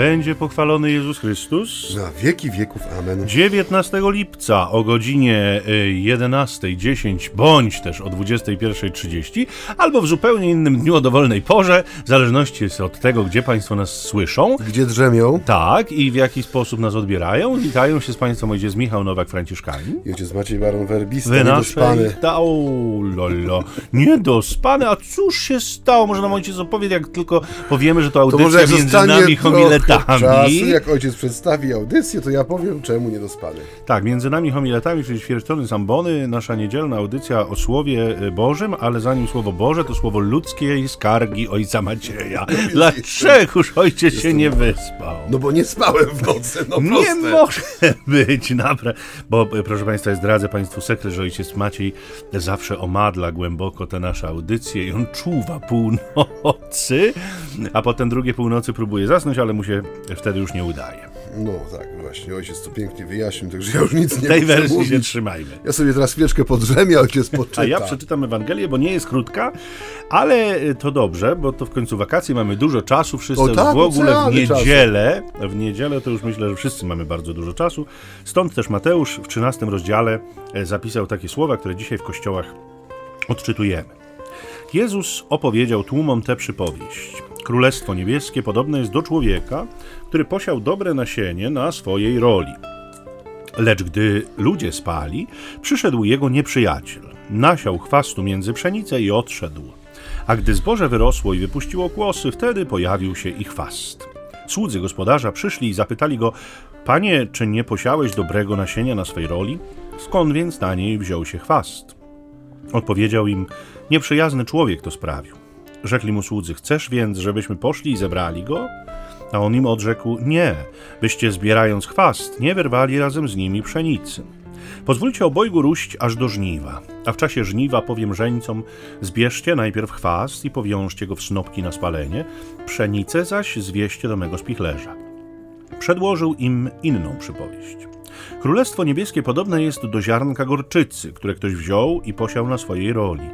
będzie pochwalony Jezus Chrystus. Na wieki wieków. Amen. 19 lipca o godzinie 11.10 bądź też o 21.30 albo w zupełnie innym dniu o dowolnej porze, w zależności od tego, gdzie Państwo nas słyszą. Gdzie drzemią? Tak, i w jaki sposób nas odbierają. Witają się z Państwem ojciec Michał Nowak-Franciszkanin. Ojciec Maciej Baron Werbista, Wy niedospany. Da, o, lolo. Niedospany, a cóż się stało? Może nam ojciec opowie, jak tylko powiemy, że to To audycja jak między nami trochę czasu, jak ojciec przedstawi audycję, to ja powiem, czemu niedospany. Tak, między nami homiletami, czyli ćwierćtony zambony, nasza niedzielna audycja o Słowie Bożym, ale zanim Słowo Boże, to Słowo ludzkiej skargi Ojca Macieja. Dlaczegoż ojciec się nie wyspał? No bo nie spałem w nocy, no Nie proste. może być, naprawdę. Bo e, proszę Państwa, zdradzę Państwu sekret, że ojciec Maciej zawsze omadla głęboko te nasze audycje i on czuwa północy, a potem drugie północy próbuje zasnąć, ale mu się wtedy już nie udaje. No tak, właśnie, ojciec to pięknie wyjaśnił, także ja już nic nie tej wersji się mówić. trzymajmy. Ja sobie teraz chwileczkę podrzemię, ojciec poczyta. A ja przeczytam Ewangelię, bo nie jest krótka, ale to dobrze, bo to w końcu wakacje, mamy dużo czasu, wszyscy O tak, w ogóle w niedzielę, w niedzielę to już myślę, że wszyscy mamy bardzo dużo czasu. Stąd też Mateusz w 13 rozdziale e, zapisał takie słowa, które dzisiaj w kościołach odczytujemy. Jezus opowiedział tłumom tę przypowieść. Królestwo niebieskie podobne jest do człowieka, który posiał dobre nasienie na swojej roli. Lecz gdy ludzie spali, przyszedł jego nieprzyjaciel. Nasiał chwastu między pszenicę i odszedł. A gdy zboże wyrosło i wypuściło kłosy, wtedy pojawił się i chwast. Słudzy gospodarza przyszli i zapytali go: Panie, czy nie posiałeś dobrego nasienia na swej roli? Skąd więc na niej wziął się chwast? Odpowiedział im: Nieprzyjazny człowiek to sprawił. Rzekli mu słudzy: Chcesz więc, żebyśmy poszli i zebrali go? A on im odrzekł: Nie, byście zbierając chwast, nie wyrwali razem z nimi pszenicy. Pozwólcie obojgu róść aż do żniwa, a w czasie żniwa powiem żeńcom: Zbierzcie najpierw chwast i powiążcie go w snopki na spalenie, pszenicę zaś zwieście do mego spichlerza. Przedłożył im inną przypowieść. Królestwo niebieskie podobne jest do ziarnka gorczycy, które ktoś wziął i posiał na swojej roli.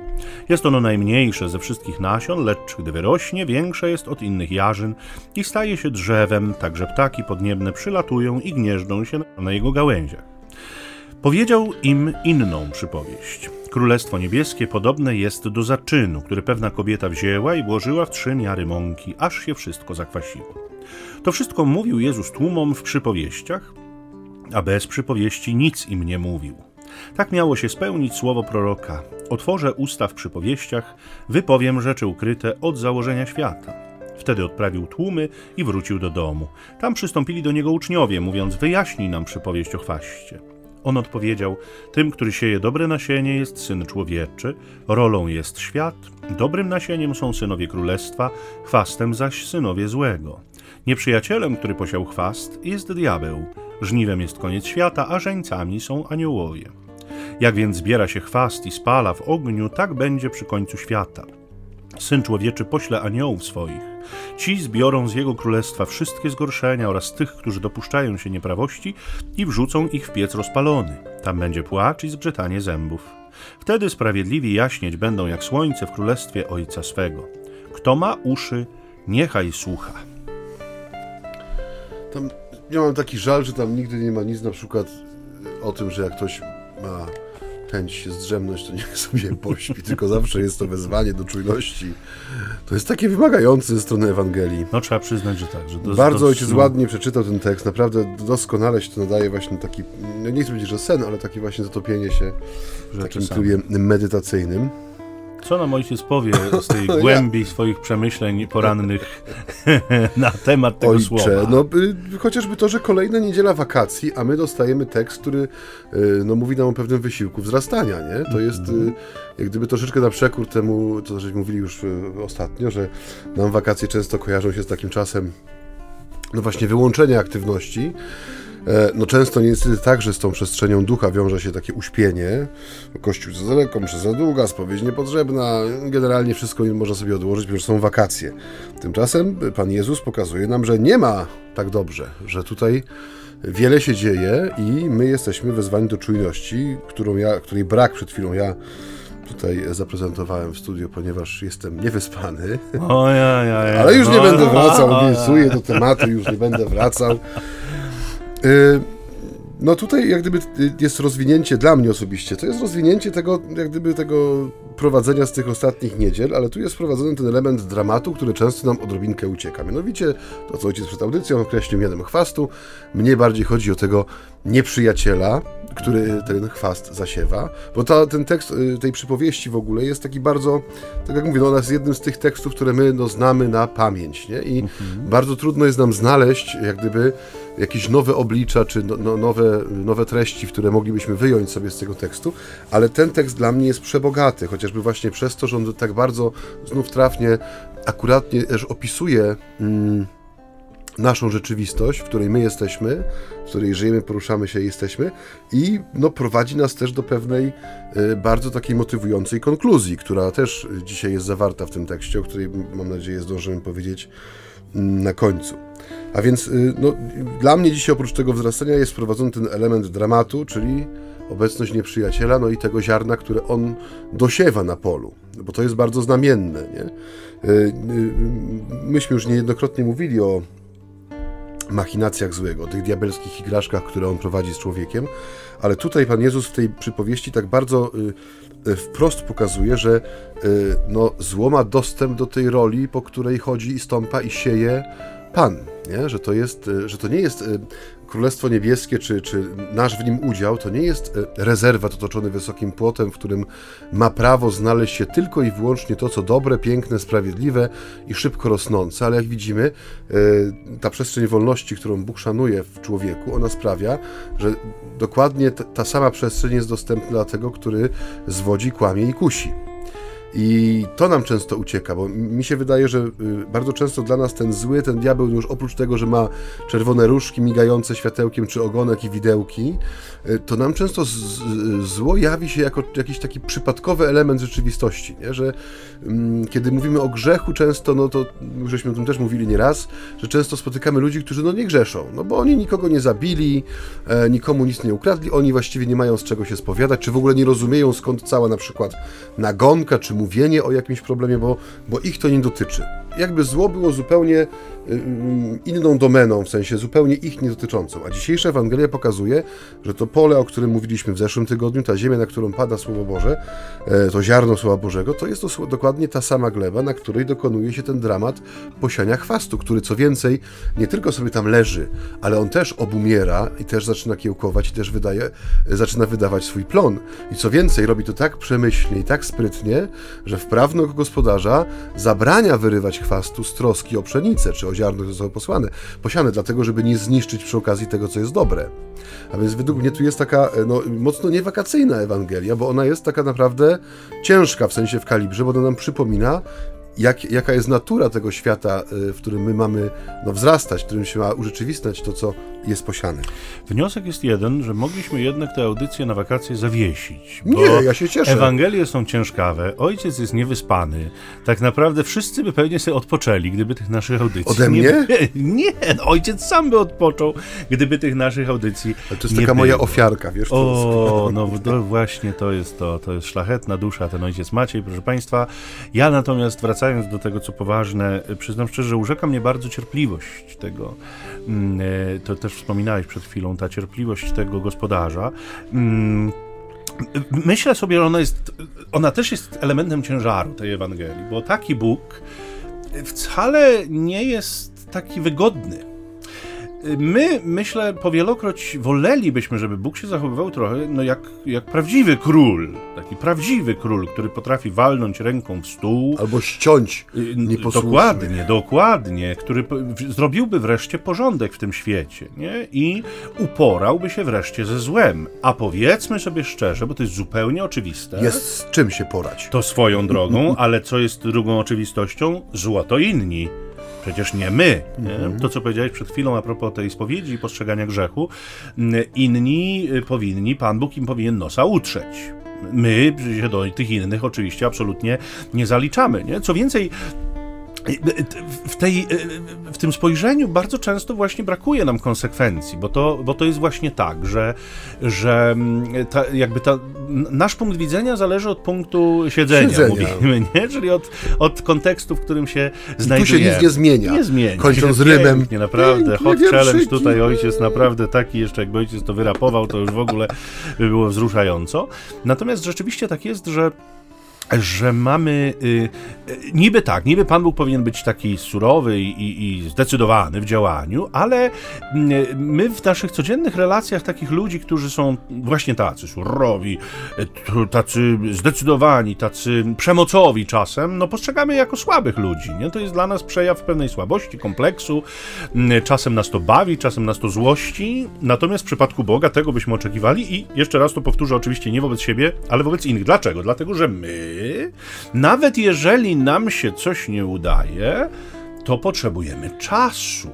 Jest ono najmniejsze ze wszystkich nasion, lecz gdy wyrośnie, większe jest od innych jarzyn i staje się drzewem, tak że ptaki podniebne przylatują i gnieżdżą się na jego gałęziach. Powiedział im inną przypowieść. Królestwo niebieskie podobne jest do zaczynu, który pewna kobieta wzięła i włożyła w trzy miary mąki, aż się wszystko zakwasiło. To wszystko mówił Jezus tłumom w przypowieściach, a bez przypowieści nic im nie mówił. Tak miało się spełnić słowo proroka. Otworzę usta w przypowieściach, wypowiem rzeczy ukryte od założenia świata. Wtedy odprawił tłumy i wrócił do domu. Tam przystąpili do niego uczniowie, mówiąc: Wyjaśnij nam przypowieść o chwaście. On odpowiedział: Tym, który sieje dobre nasienie, jest syn człowieczy, rolą jest świat, dobrym nasieniem są synowie królestwa, chwastem zaś synowie złego. Nieprzyjacielem, który posiał chwast, jest diabeł. Żniwem jest koniec świata, a żeńcami są aniołowie. Jak więc zbiera się chwast i spala w ogniu, tak będzie przy końcu świata. Syn człowieczy pośle aniołów swoich. Ci zbiorą z jego królestwa wszystkie zgorszenia oraz tych, którzy dopuszczają się nieprawości i wrzucą ich w piec rozpalony. Tam będzie płacz i zgrzytanie zębów. Wtedy sprawiedliwi jaśnieć będą jak słońce w królestwie Ojca swego. Kto ma uszy, niechaj słucha. Tam, ja mam taki żal, że tam nigdy nie ma nic na przykład o tym, że jak ktoś ma chęć się zdrzemnąć, to niech sobie pośpi, tylko zawsze jest to wezwanie do czujności. To jest takie wymagające ze strony Ewangelii. No trzeba przyznać, że tak. Że do, Bardzo do ojciec ładnie przeczytał ten tekst, naprawdę doskonale się to nadaje właśnie taki, no nie chcę powiedzieć, że sen, ale takie właśnie zatopienie się w Rzeczy takim trybie medytacyjnym. Co nam ojciec powie z tej Ja- głębi swoich przemyśleń porannych na temat tego Ojcze, słowa? no y, chociażby to, że kolejna niedziela wakacji, a my dostajemy tekst, który y, no, mówi nam o pewnym wysiłku wzrastania, nie? To jest y, jak gdyby troszeczkę na przekór temu, co żeśmy mówili już ostatnio, że nam wakacje często kojarzą się z takim czasem no właśnie wyłączenia aktywności. E, No często niestety także z tą przestrzenią ducha wiąże się takie uśpienie. Kościół za daleko, msza za długa, spowiedź niepotrzebna. Generalnie wszystko można sobie odłożyć, ponieważ są wakacje. Tymczasem Pan Jezus pokazuje nam, że nie ma tak dobrze, że tutaj wiele się dzieje i my jesteśmy wezwani do czujności, którą ja, której brak przed chwilą ja tutaj zaprezentowałem w studiu, ponieważ jestem niewyspany. O, ja, ja, ja. Ale już nie No, będę no, wracał, no, obiecuję do tematu, już nie będę wracał. Y, No tutaj jak gdyby jest rozwinięcie dla mnie osobiście, to jest rozwinięcie tego, jak gdyby tego prowadzenia z tych ostatnich niedziel, ale tu jest wprowadzony ten element dramatu, który często nam odrobinkę ucieka. Mianowicie to, co ojciec przed audycją określił mianem chwastu, mnie bardziej chodzi o tego nieprzyjaciela, który ten chwast zasiewa, bo ta, ten tekst y, tej przypowieści w ogóle jest taki bardzo, tak jak mówię, no ona jest jednym z tych tekstów, które my no, znamy na pamięć, nie? I bardzo trudno jest nam znaleźć, jak gdyby, jakieś nowe oblicza, czy no, no, nowe, nowe treści, które moglibyśmy wyjąć sobie z tego tekstu, ale ten tekst dla mnie jest przebogaty, chociażby właśnie przez to, że on tak bardzo, znów trafnie, akuratnie też opisuje mm, naszą rzeczywistość, w której my jesteśmy, w której żyjemy, poruszamy się i jesteśmy i no, prowadzi nas też do pewnej y, bardzo takiej motywującej konkluzji, która też dzisiaj jest zawarta w tym tekście, o której mam nadzieję zdążymy powiedzieć na końcu. A więc y, no, dla mnie dzisiaj oprócz tego wzrastania jest wprowadzony ten element dramatu, czyli obecność nieprzyjaciela, no i tego ziarna, które on dosiewa na polu, bo to jest bardzo znamienne. Nie? Y, y, Myśmy już niejednokrotnie mówili o machinacjach złego, tych diabelskich igraszkach, które on prowadzi z człowiekiem, ale tutaj Pan Jezus w tej przypowieści tak bardzo y, y, wprost pokazuje, że y, no, zło ma dostęp do tej roli, po której chodzi i stąpa i sieje Pan, nie? Że, to jest, że to nie jest Królestwo Niebieskie, czy, czy nasz w nim udział, to nie jest y, rezerwat otoczony wysokim płotem, w którym ma prawo znaleźć się tylko i wyłącznie to, co dobre, piękne, sprawiedliwe i szybko rosnące, ale jak widzimy, y, ta przestrzeń wolności, którą Bóg szanuje w człowieku, ona sprawia, że dokładnie ta sama przestrzeń jest dostępna dla tego, który zwodzi, kłamie i kusi. I to nam często ucieka, bo mi się wydaje, że y, bardzo często dla nas ten zły, ten diabeł, już oprócz tego, że ma czerwone różki migające światełkiem, czy ogonek i widełki, to nam często z, z, zło jawi się jako jakiś taki przypadkowy element rzeczywistości, nie? że mm, kiedy mówimy o grzechu często, no to żeśmy o tym też mówili nieraz, że często spotykamy ludzi, którzy no nie grzeszą, no bo oni nikogo nie zabili, e, nikomu nic nie ukradli, oni właściwie nie mają z czego się spowiadać, czy w ogóle nie rozumieją skąd cała na przykład nagonka, czy mówienie o jakimś problemie, bo, bo ich to nie dotyczy. Jakby zło było zupełnie y, inną domeną, w sensie zupełnie ich nie dotyczącą. A dzisiejsza Ewangelia pokazuje, że to pole, o którym mówiliśmy w zeszłym tygodniu, ta ziemia, na którą pada Słowo Boże, e, to ziarno Słowa Bożego, to jest to dokładnie ta sama gleba, na której dokonuje się ten dramat posiania chwastu, który co więcej nie tylko sobie tam leży, ale on też obumiera i też zaczyna kiełkować i też wydaje, zaczyna wydawać swój plon. I co więcej, robi to tak przemyślnie i tak sprytnie, że wprawny gospodarza zabrania wyrywać chwastu z troski o pszenicę czy o ziarno, które zostało posłane, posiane, dlatego żeby nie zniszczyć przy okazji tego, co jest dobre. A więc według mnie tu jest taka e, no, mocno niewakacyjna Ewangelia, bo ona jest taka naprawdę ciężka w sensie w kalibrze, bo ona nam przypomina, jak, jaka jest natura tego świata, y, w którym my mamy no, wzrastać, w którym się ma urzeczywistniać to, co jest posiane. Wniosek jest jeden, że mogliśmy jednak tę audycję na wakacje zawiesić. Nie, ja się cieszę. Ewangelie są ciężkawe, ojciec jest niewyspany. Tak naprawdę wszyscy by pewnie sobie odpoczęli, gdyby tych naszych audycji Ode nie mnie? Nie, no, ojciec sam by odpoczął, gdyby tych naszych audycji Ale to jest nie taka moja ofiarka, wiesz? O, no właśnie to jest to, to jest szlachetna dusza, ten ojciec Maciej, proszę Państwa. Ja natomiast wracając do tego, co poważne, przyznam szczerze, że urzeka mnie bardzo cierpliwość tego, mm, e, to też wspominałeś przed chwilą, ta cierpliwość tego gospodarza. Mm, Myślę sobie, że ona jest, ona też jest elementem ciężaru tej Ewangelii, bo taki Bóg wcale nie jest taki wygodny. My, myślę, powielokroć wolelibyśmy, żeby Bóg się zachowywał trochę no jak, jak prawdziwy król. Taki prawdziwy król, który potrafi walnąć ręką w stół. Albo ściąć Y, nieposłusznych. Dokładnie, dokładnie, który zrobiłby wreszcie porządek w tym świecie, nie? I uporałby się wreszcie ze złem. A powiedzmy sobie szczerze, bo to jest zupełnie oczywiste. Jest z czym się porać. To swoją drogą, ale co jest drugą oczywistością? Zło to inni. Przecież nie my. Nie? To, co powiedziałeś przed chwilą a propos tej spowiedzi i postrzegania grzechu, mm, inni y, powinni, Pan Bóg im powinien nosa utrzeć. My się do tych innych oczywiście absolutnie nie zaliczamy. Nie? Co więcej, w, tej, w tym spojrzeniu bardzo często właśnie brakuje nam konsekwencji, bo to, bo to jest właśnie tak, że, że mm, ta, jakby ta, nasz punkt widzenia zależy od punktu siedzenia, siedzenia. mówimy, nie? czyli od, od kontekstu, w którym się znajdujemy. Tu się nic nie zmienia. Nie zmienia. Kończąc rymem. Pięknie, naprawdę. Hot challenge tutaj ojciec naprawdę taki, jeszcze jakby ojciec to wyrapował, to już w ogóle by było wzruszająco. Natomiast rzeczywiście tak jest, że że mamy y, y, niby tak, niby Pan Bóg powinien być taki surowy i, i, zdecydowany w działaniu, ale y, my w naszych codziennych relacjach takich ludzi, którzy są właśnie tacy surowi, tacy zdecydowani, tacy przemocowi czasem, no postrzegamy jako słabych ludzi. Nie? To jest dla nas przejaw pewnej słabości, kompleksu. Y, czasem nas to bawi, czasem nas to złości. Natomiast w przypadku Boga tego byśmy oczekiwali i jeszcze raz to powtórzę, oczywiście nie wobec siebie, ale wobec innych. Dlaczego? Dlatego, że my nawet jeżeli nam się coś nie udaje, to potrzebujemy czasu.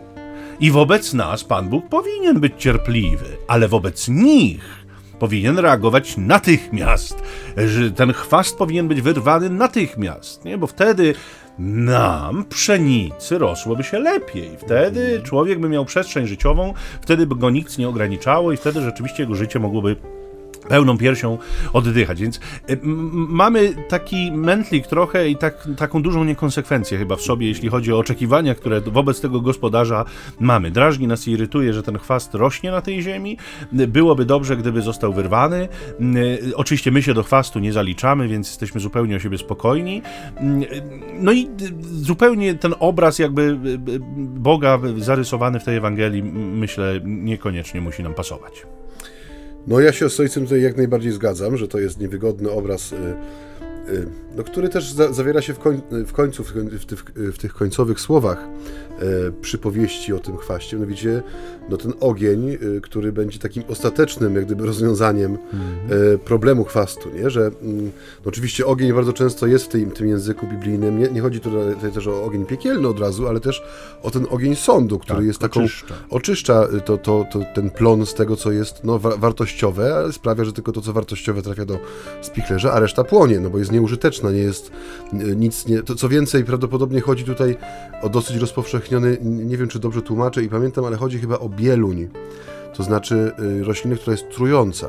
I wobec nas Pan Bóg powinien być cierpliwy, ale wobec nich powinien reagować natychmiast. Że ten chwast powinien być wyrwany natychmiast, nie? bo wtedy nam, pszenicy, rosłoby się lepiej. Wtedy człowiek by miał przestrzeń życiową, wtedy by go nic nie ograniczało i wtedy rzeczywiście jego życie mogłoby pełną piersią oddychać. Więc y, mamy taki mętlik trochę i tak, taką dużą niekonsekwencję chyba w sobie, jeśli chodzi o oczekiwania, które wobec tego gospodarza mamy. Drażni nas i irytuje, że ten chwast rośnie na tej ziemi. Byłoby dobrze, gdyby został wyrwany. Y, oczywiście my się do chwastu nie zaliczamy, więc jesteśmy zupełnie o siebie spokojni. Y, no i zupełnie ten obraz jakby Boga zarysowany w tej Ewangelii, myślę, niekoniecznie musi nam pasować. No ja się z ojcem tutaj jak najbardziej zgadzam, że to jest niewygodny obraz y, no, który też za, zawiera się w, koń, w końcu, w, w, tych, w, tych, końcowych słowach e, przypowieści o tym chwaście, mianowicie no, ten ogień, e, który będzie takim ostatecznym jak gdyby rozwiązaniem e, problemu chwastu, nie? że mm, no, oczywiście ogień bardzo często jest w tym, tym języku biblijnym, nie, nie chodzi tutaj też o ogień piekielny od razu, ale też o ten ogień sądu, który tak, jest taką, oczyszcza, oczyszcza to, to, to, ten plon z tego, co jest no, wa wartościowe, ale sprawia, że tylko to, co wartościowe trafia do spichlerza, a reszta płonie, no bo jest nieużyteczna, nie jest e, nic, nie, to co więcej, prawdopodobnie chodzi tutaj o dosyć rozpowszechniony, nie wiem czy dobrze tłumaczę i pamiętam, ale chodzi chyba o bieluń, to znaczy e, roślinę, która jest trująca.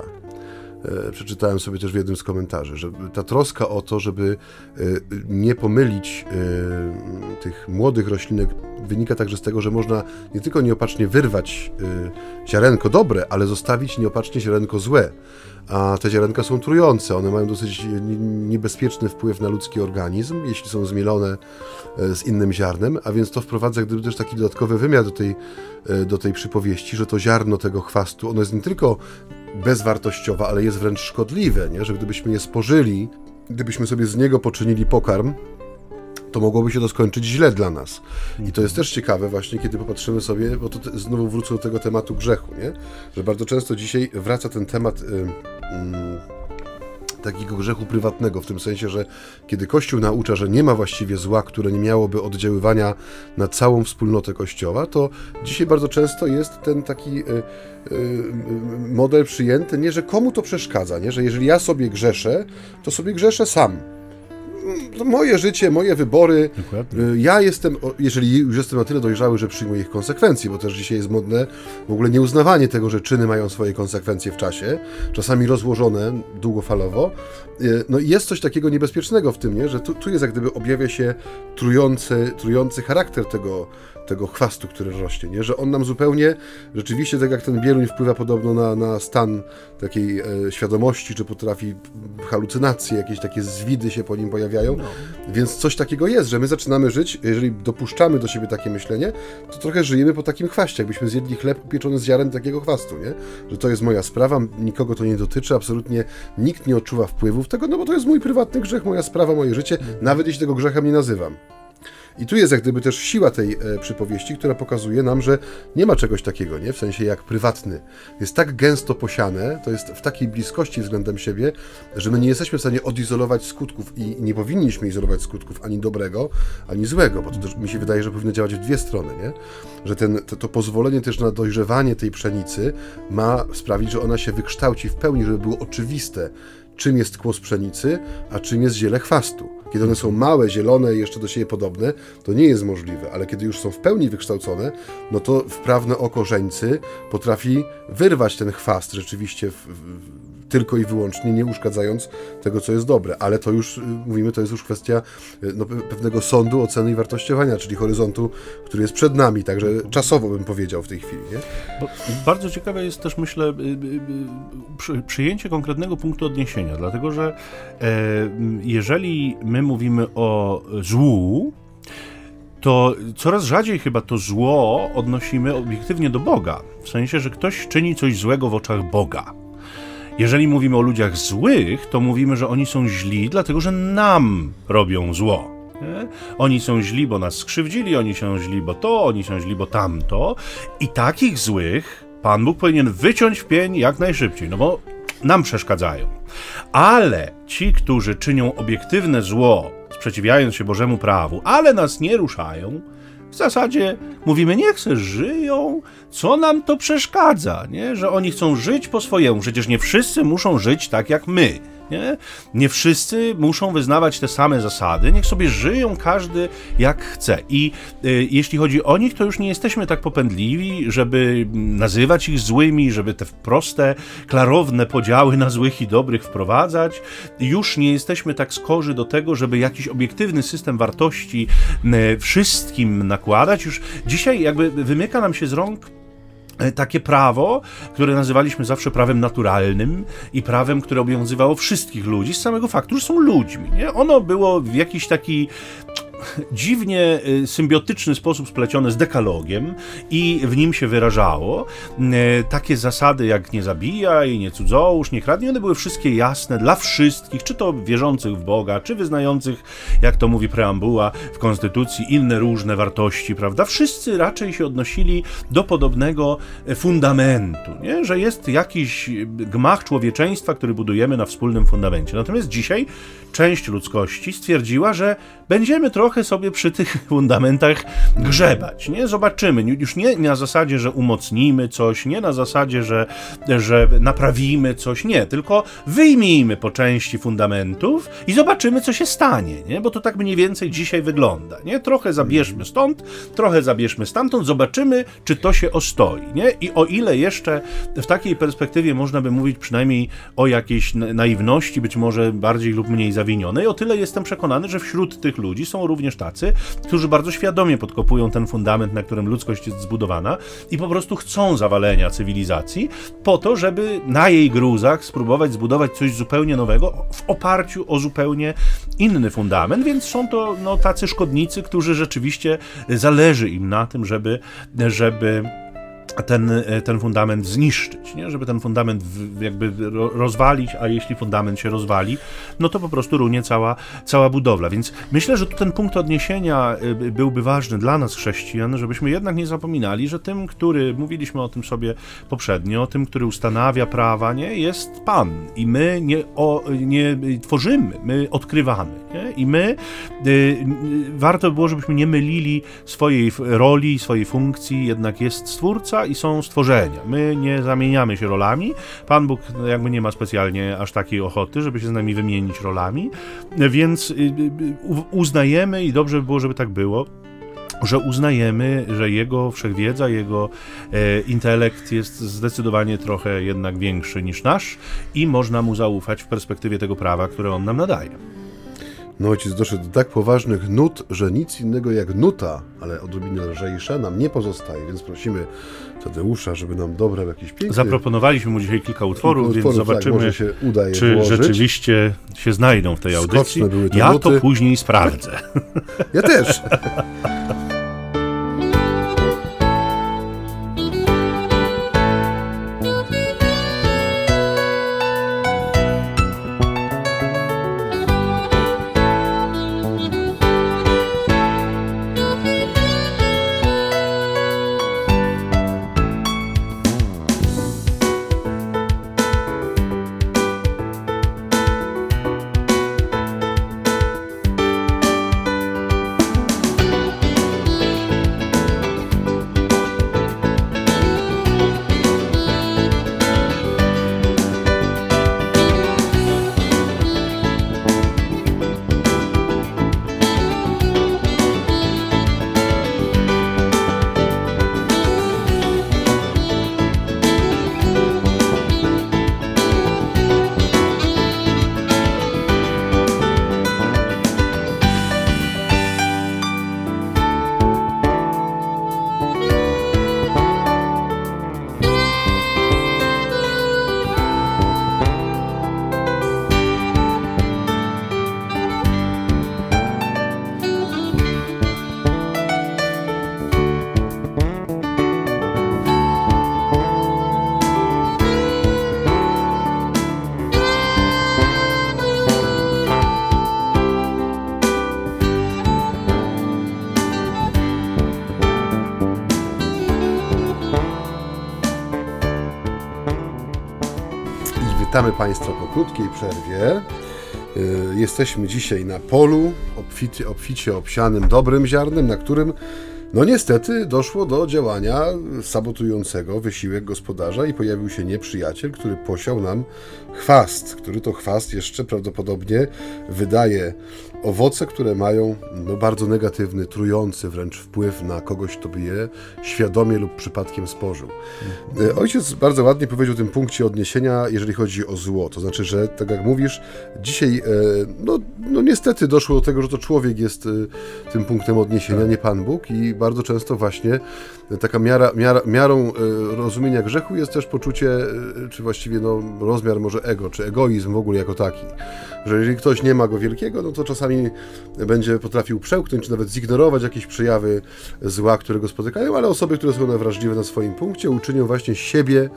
E, przeczytałem sobie też w jednym z komentarzy, że ta troska o to, żeby nie pomylić tych młodych roślinek, wynika także z tego, że można nie tylko nieopatrznie wyrwać ziarenko dobre, ale zostawić nieopatrznie ziarenko złe a te ziarenka są trujące. One mają dosyć niebezpieczny wpływ na ludzki organizm, jeśli są zmielone e, z innym ziarnem, a więc to wprowadza gdyby też taki dodatkowy wymiar do tej, e, do tej przypowieści, że to ziarno tego chwastu, ono jest nie tylko bezwartościowe, ale jest wręcz szkodliwe, nie? że gdybyśmy je spożyli, gdybyśmy sobie z niego poczynili pokarm, to mogłoby się to skończyć źle dla nas. I to jest też ciekawe właśnie, kiedy popatrzymy sobie, bo to te, znowu wrócę do tego tematu grzechu, nie? że bardzo często dzisiaj wraca ten temat y, y, takiego grzechu prywatnego, w tym sensie, że kiedy Kościół naucza, że nie ma właściwie zła, które nie miałoby oddziaływania na całą wspólnotę Kościoła, to dzisiaj bardzo często jest ten taki y, model przyjęty, nie, że komu to przeszkadza, nie? że jeżeli ja sobie grzeszę, to sobie grzeszę sam moje życie, moje wybory. Dokładnie. Y, ja jestem, jeżeli już jestem na tyle dojrzały, że przyjmuję ich konsekwencje, bo też dzisiaj jest modne w ogóle nieuznawanie tego, że czyny mają swoje konsekwencje w czasie, czasami rozłożone długofalowo. Y, no i jest coś takiego niebezpiecznego w tym, nie? że tu, tu jest jak gdyby objawia się trujący, trujący charakter tego, tego chwastu, który rośnie, nie? że on nam zupełnie, rzeczywiście tak jak ten bieluń wpływa podobno na, na stan takiej e, świadomości, czy potrafi halucynacje, jakieś takie zwidy się po nim pojawiają, no. więc coś takiego jest, że my zaczynamy żyć, jeżeli dopuszczamy do siebie takie myślenie, to trochę żyjemy po takim chwaście, jakbyśmy zjedli chleb upieczony z ziaren takiego chwastu, nie? że to jest moja sprawa, nikogo to nie dotyczy, absolutnie nikt nie odczuwa wpływów tego, no bo to jest mój prywatny grzech, moja sprawa, moje życie, mhm. nawet jeśli tego grzechem nie nazywam. I tu jest jak gdyby też siła tej e, przypowieści, która pokazuje nam, że nie ma czegoś takiego, nie? W sensie jak prywatny. Jest tak gęsto posiane, to jest w takiej bliskości względem siebie, że my nie jesteśmy w stanie odizolować skutków i nie powinniśmy izolować skutków ani dobrego, ani złego, bo to też mi się wydaje, że powinno działać w dwie strony, nie? Że ten, to, to pozwolenie też na dojrzewanie tej pszenicy ma sprawić, że ona się wykształci w pełni, żeby było oczywiste, czym jest kłos pszenicy, a czym jest ziele chwastu. Kiedy one są małe, zielone i jeszcze do siebie podobne, to nie jest możliwe, ale kiedy już są w pełni wykształcone, no to wprawne oko żeńcy potrafi wyrwać ten chwast rzeczywiście w, w, tylko i wyłącznie, nie uszkadzając tego, co jest dobre. Ale to już, y, mówimy, to jest już kwestia y, no, pewnego sądu, oceny i wartościowania, czyli horyzontu, który jest przed nami, także czasowo bym powiedział w tej chwili. Nie? Bo bardzo ciekawe jest też, myślę, y, przyjęcie konkretnego punktu odniesienia, dlatego że e, jeżeli my mówimy o złu, to coraz rzadziej chyba to zło odnosimy obiektywnie do Boga. W sensie, że ktoś czyni coś złego w oczach Boga. Jeżeli mówimy o ludziach złych, to mówimy, że oni są źli, dlatego że nam robią zło. Oni są źli, bo nas skrzywdzili, oni są źli, bo to, oni są źli, bo tamto. I takich złych Pan Bóg powinien wyciąć w pień jak najszybciej, no bo nam przeszkadzają. Ale ci, którzy czynią obiektywne zło, sprzeciwiając się Bożemu prawu, ale nas nie ruszają, w zasadzie mówimy, niech se żyją, co nam to przeszkadza, nie? że oni chcą żyć po swojemu. Przecież nie wszyscy muszą żyć tak jak my. Nie? nie wszyscy muszą wyznawać te same zasady, niech sobie żyją każdy jak chce. I y, jeśli chodzi o nich, to już nie jesteśmy tak popędliwi, żeby nazywać ich złymi, żeby te proste, klarowne podziały na złych i dobrych wprowadzać. Już nie jesteśmy tak skorzy do tego, żeby jakiś obiektywny system wartości y, wszystkim nakładać. Już dzisiaj jakby wymyka nam się z rąk takie prawo, które nazywaliśmy zawsze prawem naturalnym i prawem, które obowiązywało wszystkich ludzi z samego faktu, że są ludźmi. Nie? Ono było w jakiś taki dziwnie y, symbiotyczny sposób splecione z dekalogiem i w nim się wyrażało. Y, takie zasady jak nie zabijaj, nie cudzołóż, nie kradnij, one były wszystkie jasne dla wszystkich, czy to wierzących w Boga, czy wyznających, jak to mówi preambuła w Konstytucji, inne różne wartości, prawda? Wszyscy raczej się odnosili do podobnego e, fundamentu, nie? że jest jakiś gmach człowieczeństwa, który budujemy na wspólnym fundamencie. Natomiast dzisiaj część ludzkości stwierdziła, że będziemy trochę sobie przy tych fundamentach grzebać. Nie zobaczymy. Już nie na zasadzie, że umocnimy coś, nie na zasadzie, że, że naprawimy coś, nie, tylko wyjmijmy po części fundamentów i zobaczymy, co się stanie, nie? Bo to tak mniej więcej dzisiaj wygląda, nie? Trochę zabierzmy stąd, trochę zabierzmy stamtąd, zobaczymy, czy to się ostoi, nie? I o ile jeszcze w takiej perspektywie można by mówić przynajmniej o jakiejś naiwności, być może bardziej lub mniej zawinionej, o tyle jestem przekonany, że wśród tych ludzi są również tacy, którzy bardzo świadomie podkopują ten fundament, na którym ludzkość jest zbudowana i po prostu chcą zawalenia cywilizacji po to, żeby na jej gruzach spróbować zbudować coś zupełnie nowego w oparciu o zupełnie inny fundament, więc są to no, tacy szkodnicy, którzy rzeczywiście zależy im na tym, żeby, żeby ten, e, ten fundament zniszczyć, nie? żeby ten fundament jakby rozwalić, a jeśli fundament się rozwali, no to po prostu runie cała, cała budowla. Więc myślę, że tu ten punkt odniesienia e, byłby ważny dla nas, chrześcijan, żebyśmy jednak nie zapominali, że tym, który, mówiliśmy o tym sobie poprzednio, tym, który ustanawia prawa, nie, jest Pan. I my nie, o, nie tworzymy, my odkrywamy. Nie? I my, y, warto było, żebyśmy nie mylili swojej roli, swojej funkcji, jednak jest Stwórca, i są stworzenia. My nie zamieniamy się rolami. Pan Bóg jakby nie ma specjalnie aż takiej ochoty, żeby się z nami wymienić rolami, więc y, y, uznajemy i dobrze by było, żeby tak było że uznajemy, że jego wszechwiedza, jego e, intelekt jest zdecydowanie trochę jednak większy niż nasz i można mu zaufać w perspektywie tego prawa, które on nam nadaje. No ojciec doszedł do tak poważnych nut, że nic innego jak nuta, ale odrobinę lżejsza, nam nie pozostaje, więc prosimy Tadeusza, żeby nam dobrał jakiś piękny... Zaproponowaliśmy mu dzisiaj kilka utworów, utworów więc tak, zobaczymy, tak, czy włożyć. rzeczywiście się znajdą w tej audycji. ja nuty. to później sprawdzę. Ja też. Witamy Państwa po krótkiej przerwie. Y, jesteśmy dzisiaj na polu obficie, obficie obsianym dobrym ziarnem, na którym no niestety doszło do działania sabotującego wysiłek gospodarza i pojawił się nieprzyjaciel, który posiał nam chwast, który to chwast jeszcze prawdopodobnie wydaje owoce, które mają no, bardzo negatywny, trujący wręcz wpływ na kogoś, kto by je świadomie lub przypadkiem spożył. Mhm. Ojciec bardzo ładnie powiedział o tym punkcie odniesienia, jeżeli chodzi o zło. To znaczy, że tak jak mówisz, dzisiaj e, no, no niestety doszło do tego, że to człowiek jest e, tym punktem odniesienia, tak. nie Pan Bóg i bardzo często właśnie taka miara, miara, miarą rozumienia grzechu jest też poczucie, czy właściwie no, rozmiar może ego, czy egoizm w ogóle jako taki. Że jeżeli ktoś nie ma go wielkiego, no to czasami będzie potrafił przełknąć, czy nawet zignorować jakieś przejawy zła, które go spotykają, ale osoby, które są wrażliwe na swoim punkcie, uczynią właśnie siebie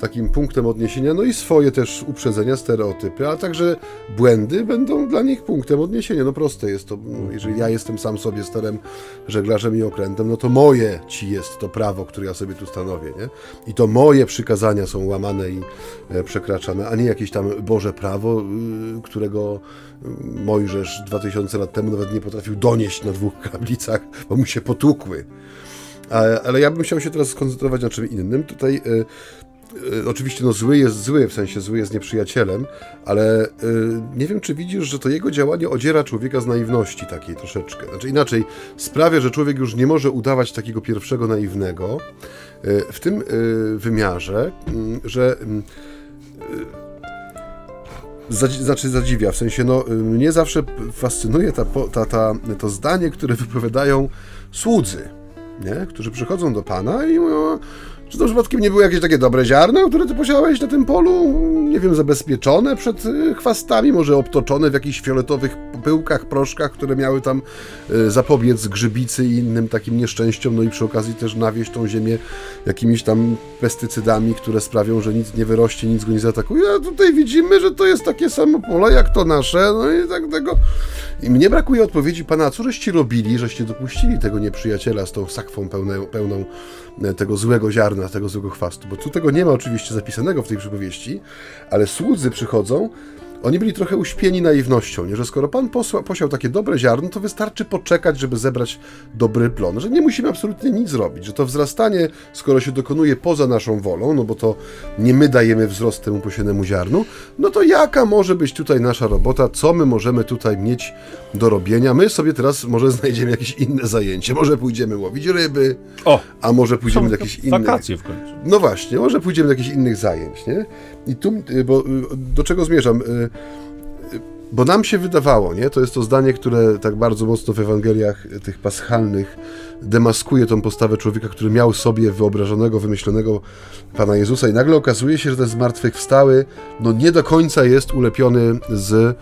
takim punktem odniesienia, no i swoje też uprzedzenia, stereotypy, a także błędy będą dla nich punktem odniesienia. No proste jest to, no, jeżeli ja jestem sam sobie sterem, żeglarzem i okrętem, no to moje ci jest to prawo, które ja sobie tu stanowię, nie? I to moje przykazania są łamane i e, przekraczane, a nie jakieś tam Boże prawo, y, którego y, Mojżesz 2000 lat temu nawet nie potrafił donieść na dwóch kablicach, bo mu się potłukły. Ale ja bym chciał się teraz skoncentrować na czym innym. Tutaj y, oczywiście no, zły jest zły, w sensie zły jest nieprzyjacielem, ale y, nie wiem, czy widzisz, że to jego działanie odziera człowieka z naiwności takiej troszeczkę. Znaczy inaczej, sprawia, że człowiek już nie może udawać takiego pierwszego naiwnego y, w tym wymiarze, mm, że mm, znaczy zadziwia, w sensie no, mnie zawsze fascynuje ta, ta, ta, to zdanie, które wypowiadają słudzy, nie? którzy przychodzą do Pana i mówią, czy to przypadkiem nie było jakieś takie dobre ziarno, które ty posiałeś na tym polu? Nie wiem, zabezpieczone przed y, chwastami, może obtoczone w jakichś fioletowych pyłkach, proszkach, które miały tam y, zapobiec grzybicy i innym takim nieszczęściom, no i przy okazji też nawieść tą ziemię jakimiś tam pestycydami, które sprawią, że nic nie wyrośnie, nic go nie zaatakuje. A tutaj widzimy, że to jest takie samo pole jak to nasze, no i tak tego. I mnie brakuje odpowiedzi pana, co żeście robili, żeście dopuścili tego nieprzyjaciela z tą sakwą pełną, pełną tego złego ziarna, tego złego chwastu, bo tu tego nie ma oczywiście zapisanego w tej przypowieści, ale słudzy przychodzą oni byli trochę uśpieni naiwnością, nie? że skoro Pan posła, posiał takie dobre ziarno, to wystarczy poczekać, żeby zebrać dobry plon, że nie musimy absolutnie nic zrobić, że to wzrastanie, skoro się dokonuje poza naszą wolą, no bo to nie my dajemy wzrost temu posienemu ziarnu, no to jaka może być tutaj nasza robota, co my możemy tutaj mieć do robienia? My sobie teraz może znajdziemy jakieś inne zajęcie, może pójdziemy łowić ryby, o, a może pójdziemy do jakichś innych... Wakacje w końcu. No właśnie, może pójdziemy do jakichś innych zajęć, nie? I tu, y, bo y, do czego zmierzam? Bo nam się wydawało, nie? To jest to zdanie, które tak bardzo mocno w Ewangeliach tych paschalnych demaskuje tą postawę człowieka, który miał sobie wyobrażonego, wymyślonego Pana Jezusa i nagle okazuje się, że ten zmartwychwstały no nie do końca jest ulepiony z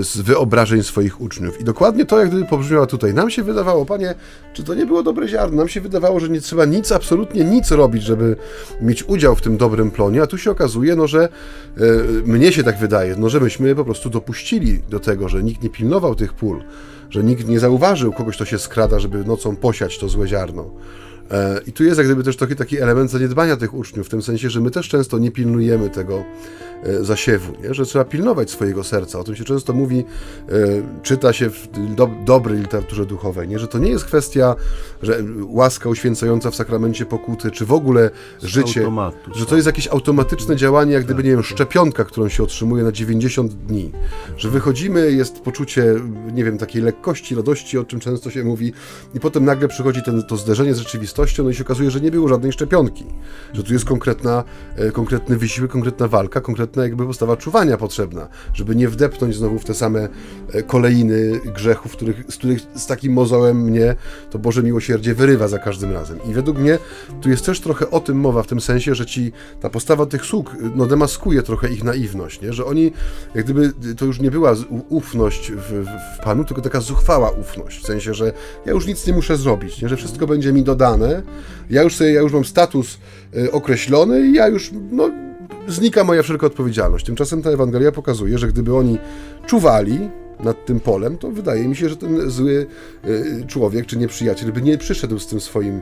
z wyobrażeń swoich uczniów. I dokładnie to, jak gdyby pobrzmiało tutaj. Nam się wydawało, panie, czy to nie było dobre ziarno? Nam się wydawało, że nie trzeba nic, absolutnie nic robić, żeby mieć udział w tym dobrym plonie, a tu się okazuje, no, że e, mnie się tak wydaje, no, że myśmy po prostu dopuścili do tego, że nikt nie pilnował tych pól, że nikt nie zauważył kogoś, kto się skrada, żeby nocą posiać to złe ziarno. E, I tu jest jak gdyby też taki, taki element zaniedbania tych uczniów, w tym sensie, że my też często nie pilnujemy tego e, zasiewu, nie? że trzeba pilnować swojego serca. O tym się często mówi, e, czyta się w do, dobrej literaturze duchowej, nie? że to nie jest kwestia, że łaska uświęcająca w sakramencie pokuty, czy w ogóle Z życie, automatu, że to jest jakieś automatyczne działanie, jak gdyby, nie wiem, szczepionka, którą się otrzymuje na 90 dni. Że wychodzimy, jest poczucie, nie wiem, takiej lekkości, radości, o czym często się mówi, i potem nagle przychodzi ten, to zderzenie z rzeczywistością, rzeczywistością, no i się okazuje, że nie było żadnej szczepionki, że tu jest konkretna, e, konkretny wysiłek, konkretna walka, konkretna jakby postawa czuwania potrzebna, żeby nie wdepnąć znowu w te same e, kolejny grzechów, których, z których z takim mozołem mnie to Boże miłosierdzie wyrywa za każdym razem. I według mnie tu jest też trochę o tym mowa, w tym sensie, że ci ta postawa tych sług no, demaskuje trochę ich naiwność, nie? że oni, jak gdyby to już nie była ufność w, w Panu, tylko taka zuchwała ufność, w sensie, że ja już nic nie muszę zrobić, nie? że wszystko będzie mi dodane, ja już sobie, ja już mam status y, określony i ja już, no, znika moja wszelka odpowiedzialność. Tymczasem ta Ewangelia pokazuje, że gdyby oni czuwali, nad tym polem, to wydaje mi się, że ten zły y, człowiek czy nieprzyjaciel by nie przyszedł z tym swoim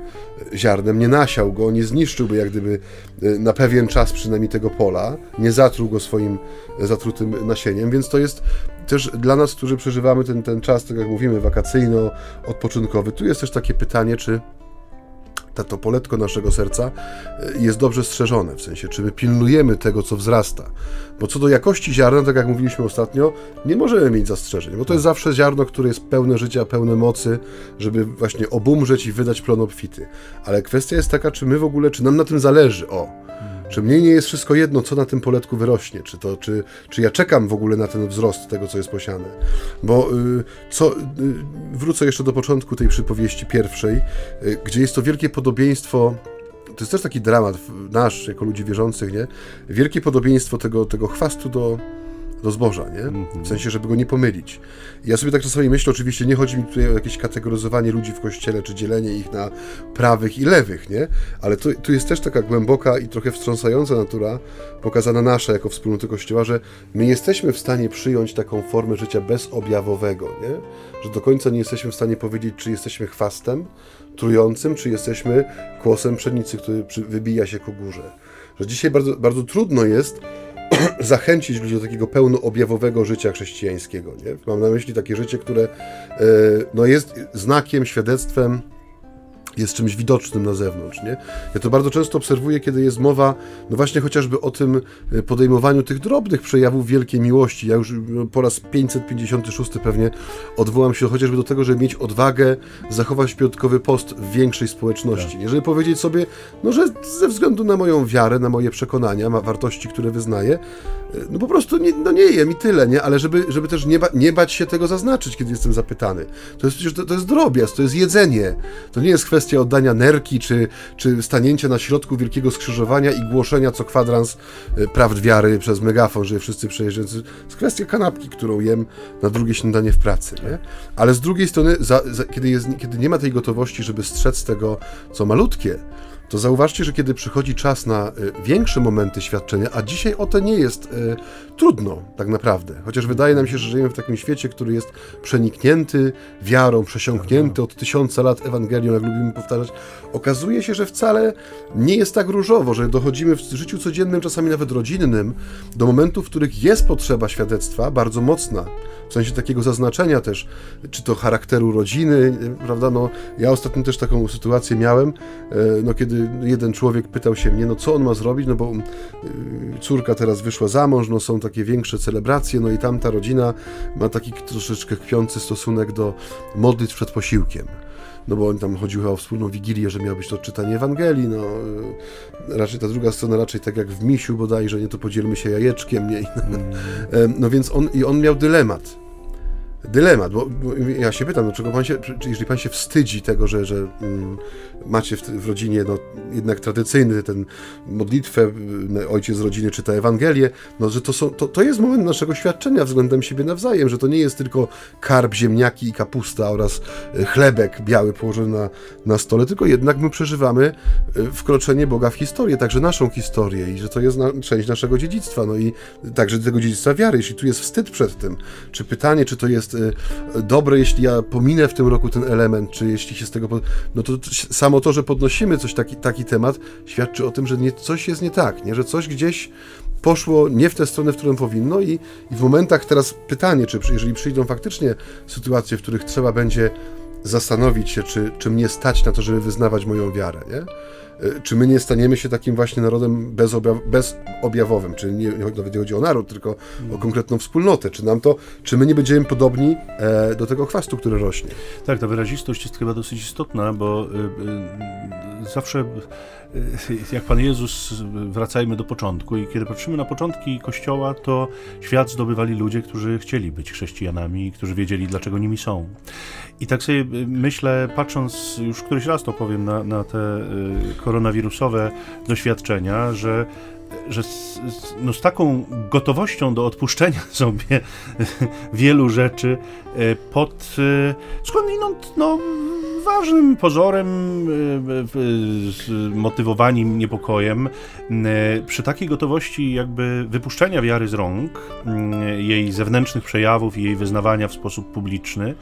ziarnem, nie nasiał go, nie zniszczyłby jak gdyby y, na pewien czas przynajmniej tego pola, nie zatruł go swoim zatrutym nasieniem, więc to jest też dla nas, którzy przeżywamy ten, ten czas, tak jak mówimy, wakacyjno-odpoczynkowy, tu jest też takie pytanie, czy to poletko naszego serca e, jest dobrze strzeżone, w sensie, czy my pilnujemy tego, co wzrasta. Bo co do jakości ziarna, tak jak mówiliśmy ostatnio, nie możemy mieć zastrzeżeń, bo to jest zawsze ziarno, które jest pełne życia, pełne mocy, żeby właśnie obumrzeć i wydać plon obfity. Ale kwestia jest taka, czy my w ogóle, czy nam na tym zależy, o, czy mnie nie jest wszystko jedno, co na tym poletku wyrośnie? Czy, to, czy, czy ja czekam w ogóle na ten wzrost tego, co jest posiane? Bo y, co, y, wrócę jeszcze do początku tej przypowieści pierwszej, y, gdzie jest to wielkie podobieństwo to jest też taki dramat nasz, jako ludzi wierzących, nie? Wielkie podobieństwo tego, tego chwastu do, do zboża, nie? Mhm. W sensie, żeby go nie pomylić. Ja sobie tak czasami myślę, oczywiście nie chodzi mi tutaj o jakieś kategoryzowanie ludzi w kościele, czy dzielenie ich na prawych i lewych, nie? Ale tu, tu jest też taka głęboka i trochę wstrząsająca natura, pokazana nasza jako wspólnoty kościoła, że my jesteśmy w stanie przyjąć taką formę życia bezobjawowego, nie? Że do końca nie jesteśmy w stanie powiedzieć, czy jesteśmy chwastem trującym, czy jesteśmy kłosem pszenicy, który wybija się ku górze. Że dzisiaj bardzo, bardzo trudno jest zachęcić ludzi do takiego pełnoobjawowego życia chrześcijańskiego. Nie? Mam na myśli takie życie, które e, no, jest znakiem, świadectwem jest czymś widocznym na zewnątrz. Nie? Ja to bardzo często obserwuję, kiedy jest mowa, no właśnie chociażby o tym e, podejmowaniu tych drobnych przejawów wielkiej miłości. Ja już no, po raz 556 pewnie odwołam się chociażby do tego, żeby mieć odwagę zachować piątkowy post w większej społeczności. Tak. Żeby powiedzieć sobie, no że ze względu na moją wiarę, na moje przekonania, ma wartości, które wyznaję, no po prostu nie, no nie jem i tyle, nie? Ale żeby, żeby też nie, ba nie bać się tego zaznaczyć, kiedy jestem zapytany. To jest przecież, to, to jest drobiazg, to jest jedzenie. To nie jest kwestia oddania nerki, czy, czy stanięcia na środku wielkiego skrzyżowania i głoszenia co kwadrans e, prawd wiary przez megafon, że wszyscy przejeżdżają. To jest kwestia kanapki, którą jem na drugie śniadanie w pracy. Nie? Ale z drugiej strony, za, za, kiedy, jest, kiedy nie ma tej gotowości, żeby strzec tego, co malutkie, to zauważcie, że kiedy przychodzi czas na y, większe momenty świadczenia, a dzisiaj o to nie jest y, trudno tak naprawdę, chociaż wydaje nam się, że żyjemy w takim świecie, który jest przeniknięty wiarą, przesiąknięty od tysiąca lat Ewangelią, jak lubimy powtarzać, okazuje się, że wcale nie jest tak różowo, że dochodzimy w życiu codziennym, czasami nawet rodzinnym, do momentów, w których jest potrzeba świadectwa bardzo mocna, w sensie takiego zaznaczenia też, czy to charakteru rodziny, prawda, no ja ostatnio też taką sytuację miałem, e, no kiedy jeden człowiek pytał się mnie, no co on ma zrobić, no bo e, córka teraz wyszła za mąż, no są takie większe celebracje, no i tamta rodzina ma taki troszeczkę kpiący stosunek do modlitw przed posiłkiem. No bo tam chodziło o wspólną wigilię, że miało być to czytanie Ewangelii, no e, raczej ta druga strona, raczej tak jak w misiu bodajże, nie to podzielmy się jajeczkiem, nie? Mm. No więc on, i on miał dylemat dylemat, bo, bo, ja się pytam, dlaczego pan się, jeżeli pan się wstydzi tego, że, że mm, macie w, w, rodzinie no, jednak tradycyjny ten modlitwę, ojciec z rodziny czyta Ewangelię, no, że to, są, to, to jest moment naszego świadczenia względem siebie nawzajem, że to nie jest tylko karb, ziemniaki i kapusta oraz y, chlebek biały położony na, na stole, tylko jednak my przeżywamy y, wkroczenie Boga w historię, także naszą historię i że to jest na, część naszego dziedzictwa, no i także tego dziedzictwa wiary. Jeśli tu jest wstyd przed tym, czy pytanie, czy to jest dobre, jeśli ja pominę w tym roku ten element, czy jeśli się z tego... No to samo to, że podnosimy coś taki, taki temat, świadczy o tym, że nie, coś jest nie tak, nie? że coś gdzieś poszło nie w tę stronę, w którą powinno i, i w momentach teraz pytanie, czy jeżeli przyjdą faktycznie sytuacje, w których trzeba będzie zastanowić się, czy, czy mnie stać na to, żeby wyznawać moją wiarę, nie? E, czy my nie staniemy się takim właśnie narodem bezobjaw, bezobjawowym, czy nie, nawet nie chodzi o naród, tylko o konkretną wspólnotę, czy nam to, czy my nie będziemy podobni e, do tego chwastu, który rośnie. Tak, ta wyrazistość jest chyba dosyć istotna, bo y, zawsze jak Pan Jezus, wracajmy do początku i kiedy patrzymy na początki Kościoła, to świat zdobywali ludzie, którzy chcieli być chrześcijanami, którzy wiedzieli, dlaczego nimi są. I tak sobie myślę, patrząc, już któryś raz to powiem, na, na te koronawirusowe doświadczenia, że że z, no z taką gotowością do odpuszczenia sobie wielu rzeczy e, pod e, skądinąd no, ważnym pozorem, motywowani niepokojem, przy takiej gotowości jakby wypuszczenia wiary z rąk, jej zewnętrznych przejawów i jej wyznawania w sposób publiczny,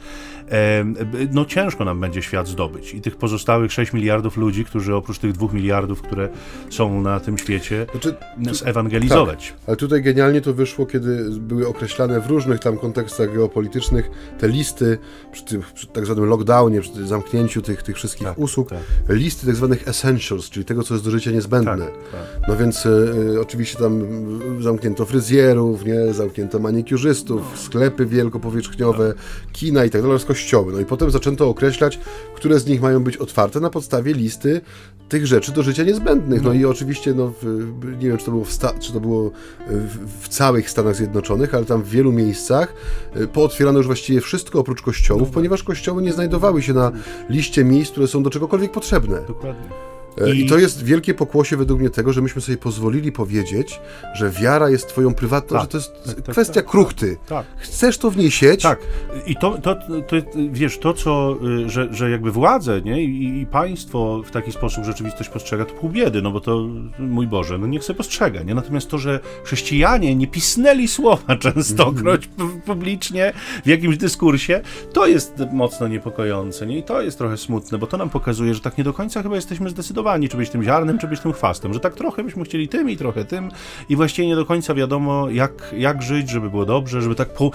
no ciężko nam będzie świat zdobyć. I tych pozostałych 6 miliardów ludzi, którzy oprócz tych 2 miliardów, które są na tym świecie, znaczy, zewangelizować. Tak, ale tutaj genialnie to wyszło, kiedy były określane w różnych tam kontekstach geopolitycznych te listy przy, tym, przy tak zwanym lockdownie, przy zamknięciu tych, tych wszystkich tak, usług, tak. listy tak zwanych essentials, czyli tego, co jest do życia niezbędne. Tak, tak. No więc y, oczywiście tam zamknięto fryzjerów, nie? zamknięto manikiurzystów, no. sklepy wielkopowierzchniowe, kina i tak dalej, kościoły. No i potem zaczęto określać, które z nich mają być otwarte na podstawie listy tych rzeczy do życia niezbędnych. No, no i oczywiście, no, w, nie wiem, czy to było, w, czy to było w, w, całych Stanach Zjednoczonych, ale tam w wielu miejscach y, pootwierano już właściwie wszystko oprócz kościołów, ponieważ kościoły nie znajdowały się na liście miejsc, które są do czegokolwiek potrzebne. Dokładnie. E, I... I... to jest wielkie pokłosie według mnie tego, że myśmy sobie pozwolili powiedzieć, że wiara jest twoją prywatną, tak, że to jest tak, tak kwestia tak, kruchty. Tak. Chcesz to w niej sieć? Tak. I to, to, to wiesz, to co, y, że, że jakby władze nie? I, I, państwo w taki sposób rzeczywistość postrzega, to pół biedy, no bo to, mój Boże, no niech sobie postrzega, nie? Natomiast to, że chrześcijanie nie pisnęli słowa częstokroć mm. publicznie w jakimś dyskursie, to jest mocno niepokojące, nie? I to jest trochę smutne, bo to nam pokazuje, że tak nie do końca chyba jesteśmy zdecydowani zdecydowani, czy być tym ziarnem, czy być tym chwastem, że tak trochę byśmy chcieli tym i trochę tym i właściwie nie do końca wiadomo, jak, jak żyć, żeby było dobrze, żeby tak po...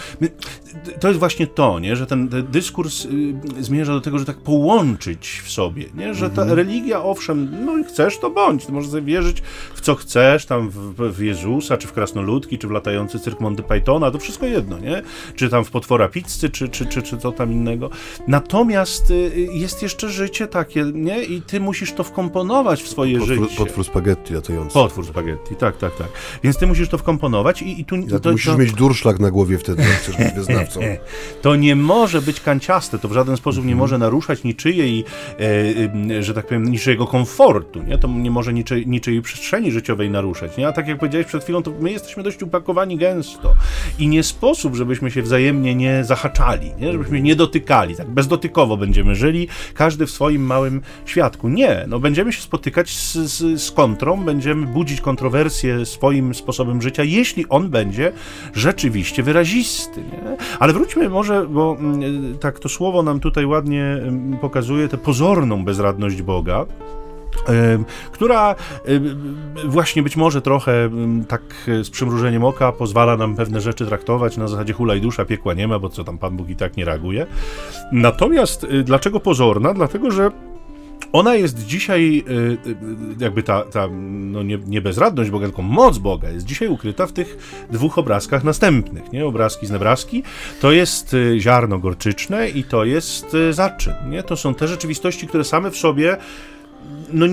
To jest właśnie to, nie? że ten, ten dyskurs y, zmierza do tego, że tak połączyć w sobie, nie? że ta mhm. religia, owszem, no i chcesz, to bądź, ty możesz sobie wierzyć w co chcesz, tam w, w Jezusa, czy w krasnoludki, czy w latający cyrk Monty Pythona, to wszystko jedno, nie? Czy tam w potwora pizzy, czy, czy, czy, czy co tam innego. Natomiast y, jest jeszcze życie takie, nie? I ty musisz to wkomponować wkomponować w swoje potwór, życie. Potwór spaghetti latający. Potwór spaghetti, tak, tak, tak. Więc ty musisz to wkomponować i, i tu... Ja, to, musisz to... mieć durszlak na głowie wtedy, jak chcesz być wyznawcą. to nie może być kanciaste, to w żaden sposób nie mhm. może naruszać niczyjej, e, e, że tak powiem, niczyjego komfortu, nie? To nie może niczy, niczyjej przestrzeni życiowej naruszać, nie? A tak jak powiedziałeś przed chwilą, to my jesteśmy dość upakowani gęsto i nie sposób, żebyśmy się wzajemnie nie zahaczali, nie? Żebyśmy nie dotykali, tak bezdotykowo będziemy żyli, każdy w swoim małym świadku. Nie, no będziemy będziemy się spotykać z, z, z kontrą, będziemy budzić kontrowersje swoim sposobem życia, jeśli on będzie rzeczywiście wyrazisty. Nie? Ale wróćmy może, bo mm, tak to słowo nam tutaj ładnie mm, pokazuje tę pozorną bezradność Boga która właśnie być może trochę tak z przymrużeniem oka pozwala nam pewne rzeczy traktować na zasadzie hula i dusza, piekła nie ma, bo co tam Pan Bóg i tak nie reaguje. Natomiast y, dlaczego pozorna? Dlatego, że ona jest dzisiaj, y, y, jakby ta, ta no nie, nie bezradność Boga, tylko moc Boga jest dzisiaj ukryta w tych dwóch obrazkach następnych, nie? Obrazki z Nebraski, to jest y, ziarno gorczyczne i to jest zaczyn, nie? To są te rzeczywistości, które same w sobie no,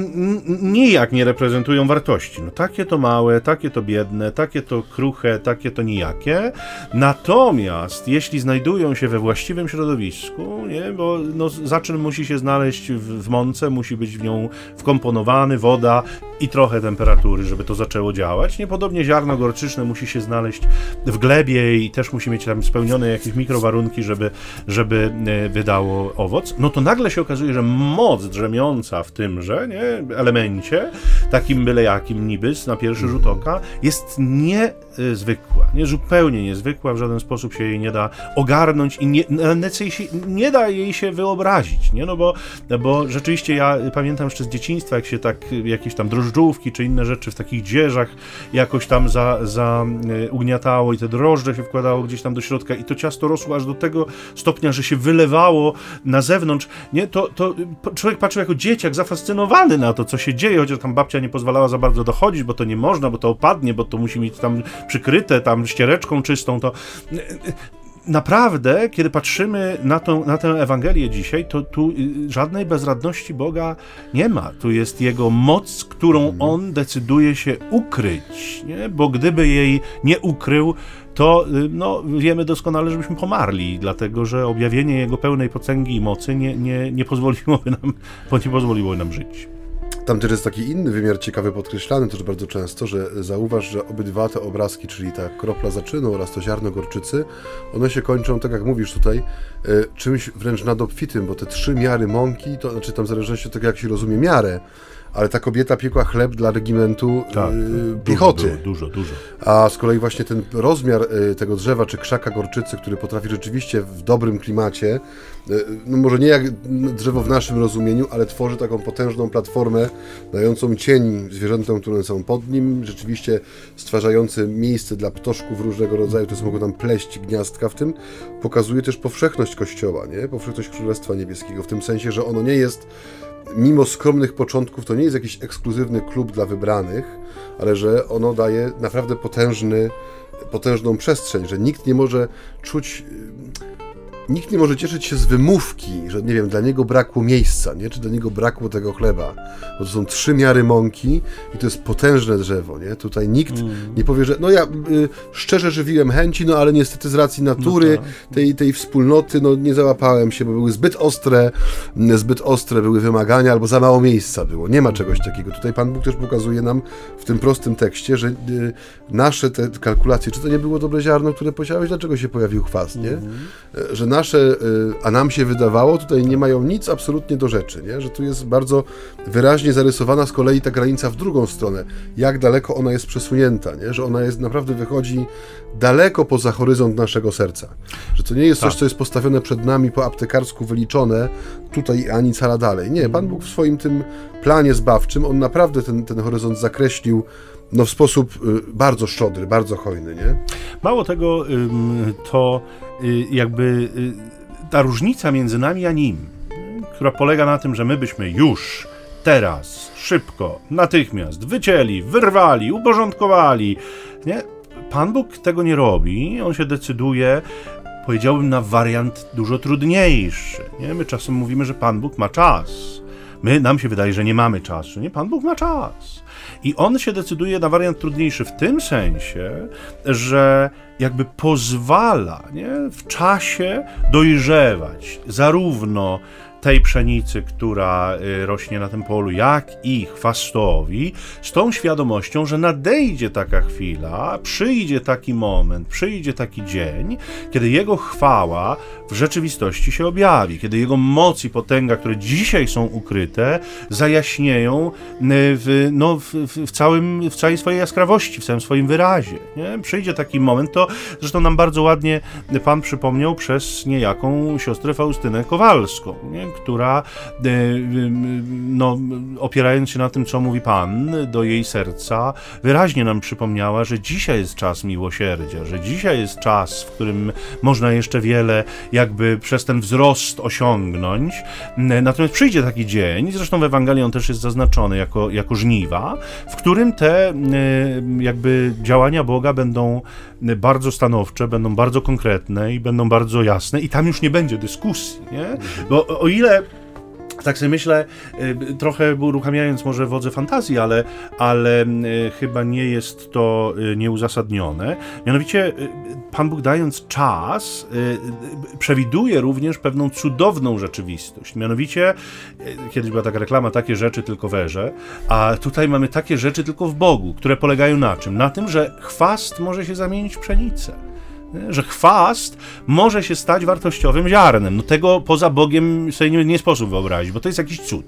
nijak nie reprezentują wartości. No, takie to małe, takie to biedne, takie to kruche, takie to nijakie. Natomiast jeśli znajdują się we właściwym środowisku, nie, bo no, zaczyn musi się znaleźć w, w mące, musi być w nią wkomponowany, woda i trochę temperatury, żeby to zaczęło działać. Niepodobnie ziarno gorczyczne musi się znaleźć w glebie i też musi mieć tam spełnione jakieś mikrowarunki, żeby, żeby e, wydało owoc. No to nagle się okazuje, że moc drzemiąca w tymże nie, elemencie, takim byle jakim niby na pierwszy rzut oka, jest niezwykła, nie, zupełnie niezwykła, w żaden sposób się jej nie da ogarnąć i nie, nie da jej się wyobrazić, nie, no bo, bo rzeczywiście ja pamiętam jeszcze z dzieciństwa, jak się tak jakieś tam drożdżówki czy inne rzeczy w takich dzieżach jakoś tam za, za e, ugniatało i te drożdże się wkładało gdzieś tam do środka i to ciasto rosło aż do tego stopnia, że się wylewało na zewnątrz, nie, to, to człowiek patrzył jako dzieciak zafascynowany na to, co się dzieje, chociaż tam babcia nie pozwalała za bardzo dochodzić, bo to nie można, bo to opadnie, bo to musi mieć tam przykryte tam ściereczką czystą, to naprawdę, kiedy patrzymy na, tą, na tę Ewangelię dzisiaj, to tu y, żadnej bezradności Boga nie ma. Tu jest Jego moc, którą mhm. On decyduje się ukryć, nie? bo gdyby jej nie ukrył, to y, no, wiemy doskonale, żebyśmy pomarli, dlatego że objawienie Jego pełnej potęgi i mocy nie, nie, nie, pozwoliłoby nam, bo nie pozwoliło nam żyć. Tam też jest taki inny wymiar ciekawy podkreślany też bardzo często, że zauważ, że obydwa te obrazki, czyli ta kropla zaczynu oraz to ziarno gorczycy, one się kończą, tak jak mówisz tutaj, e, czymś wręcz nadobfitym, bo te trzy miary mąki, to znaczy tam w zależności od tego, jak się rozumie miarę, ale ta kobieta piekła chleb dla regimentu tak, yy, piechoty. Dużo, dużo, dużo. A z kolei właśnie ten rozmiar yy, tego drzewa czy krzaka gorczycy, który potrafi rzeczywiście w dobrym klimacie, yy, no może nie jak drzewo w naszym rozumieniu, ale tworzy taką potężną platformę dającą cień zwierzętom, które są pod nim, rzeczywiście stwarzający miejsce dla ptoszków różnego rodzaju, są mogą tam pleść gniazdka w tym, pokazuje też powszechność Kościoła, nie? powszechność Królestwa Niebieskiego, w tym sensie, że ono nie jest mimo skromnych początków, to nie jest jakiś ekskluzywny klub dla wybranych, ale że ono daje naprawdę potężny, potężną przestrzeń, że nikt nie może czuć nikt nie może cieszyć się z wymówki, że nie wiem, dla niego brakło miejsca, nie? czy dla niego brakło tego chleba. Bo to są trzy miary mąki i to jest potężne drzewo. Nie? Tutaj nikt mm. nie powie, że no ja y, szczerze żywiłem chęci, no ale niestety z racji natury, no tak. tej, tej wspólnoty, no nie załapałem się, bo były zbyt ostre, zbyt ostre były wymagania, albo za mało miejsca było. Nie ma czegoś takiego. Tutaj Pan Bóg też pokazuje nam w tym prostym tekście, że y, nasze te kalkulacje, czy to nie było dobre ziarno, które posiałeś, dlaczego się pojawił chwast, nie? Mm. Że nasze, y, a nam się wydawało, tutaj nie mają nic absolutnie do rzeczy, nie? że tu jest bardzo wyraźnie zarysowana z kolei ta granica w drugą stronę, jak daleko ona jest przesunięta, nie? że ona jest naprawdę wychodzi daleko poza horyzont naszego serca, że to nie jest coś, tak. co jest postawione przed nami po aptekarsku wyliczone, tutaj ani cala dalej. Nie, Pan Bóg w swoim tym planie zbawczym, on naprawdę ten, ten horyzont zakreślił no, w sposób y, bardzo szczodry, bardzo hojny, nie? Mało tego, to jakby y, ta różnica między nami a nim, która polega na tym, że my byśmy już teraz, szybko, natychmiast wycięli, wyrwali, uporządkowali, nie? Pan Bóg tego nie robi, on się decyduje, powiedziałbym, na wariant dużo trudniejszy. Nie? My czasem mówimy, że Pan Bóg ma czas. My, nam się wydaje, że nie mamy czasu. Nie, Pan Bóg ma czas. I on się decyduje na wariant trudniejszy w tym sensie, że jakby pozwala nie, w czasie dojrzewać zarówno tej pszenicy, która y, rośnie na tym polu, jak i chwastowi, z tą świadomością, że nadejdzie taka chwila, przyjdzie taki moment, przyjdzie taki dzień, kiedy Jego chwała w rzeczywistości się objawi, kiedy Jego moc i potęga, które dzisiaj są ukryte, zajaśnieją y, w, no, w, w, całym, w całej swojej jaskrawości, w całym swoim wyrazie. Nie? Przyjdzie taki moment, to zresztą nam bardzo ładnie Pan przypomniał przez niejaką siostrę Faustynę Kowalską, nie? Która e, no, opierając się na tym, co mówi Pan do jej serca, wyraźnie nam przypomniała, że dzisiaj jest czas miłosierdzia, że dzisiaj jest czas, w którym można jeszcze wiele jakby przez ten wzrost osiągnąć. Natomiast przyjdzie taki dzień, zresztą w Ewangelii on też jest zaznaczony jako, jako żniwa, w którym te jakby działania Boga będą bardzo stanowcze, będą bardzo konkretne i będą bardzo jasne i tam już nie będzie dyskusji, nie? Bo o ile tak sobie myślę, y, trochę uruchamiając może wodze fantazji, ale, ale y, chyba nie jest to y, nieuzasadnione. Mianowicie Pan Bóg dając czas przewiduje również pewną cudowną rzeczywistość. Mianowicie kiedyś była taka reklama, takie rzeczy tylko werze, a tutaj mamy takie rzeczy tylko w Bogu, które polegają na czym? Na tym, że chwast może się zamienić w pszenicę że chwast może się stać wartościowym ziarnem. No tego poza Bogiem sobie nie, nie sposób wyobrazić, bo to jest jakiś cud.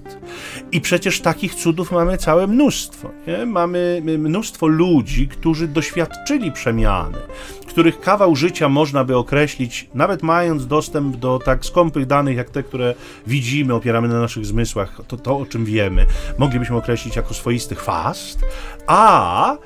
I przecież takich cudów mamy całe mnóstwo. Nie? Mamy mnóstwo ludzi, którzy doświadczyli przemiany, których kawał życia można by określić, nawet mając dostęp do tak skąpych danych, jak te, które widzimy, opieramy na naszych zmysłach, to, to o czym wiemy, moglibyśmy określić jako swoisty chwast, a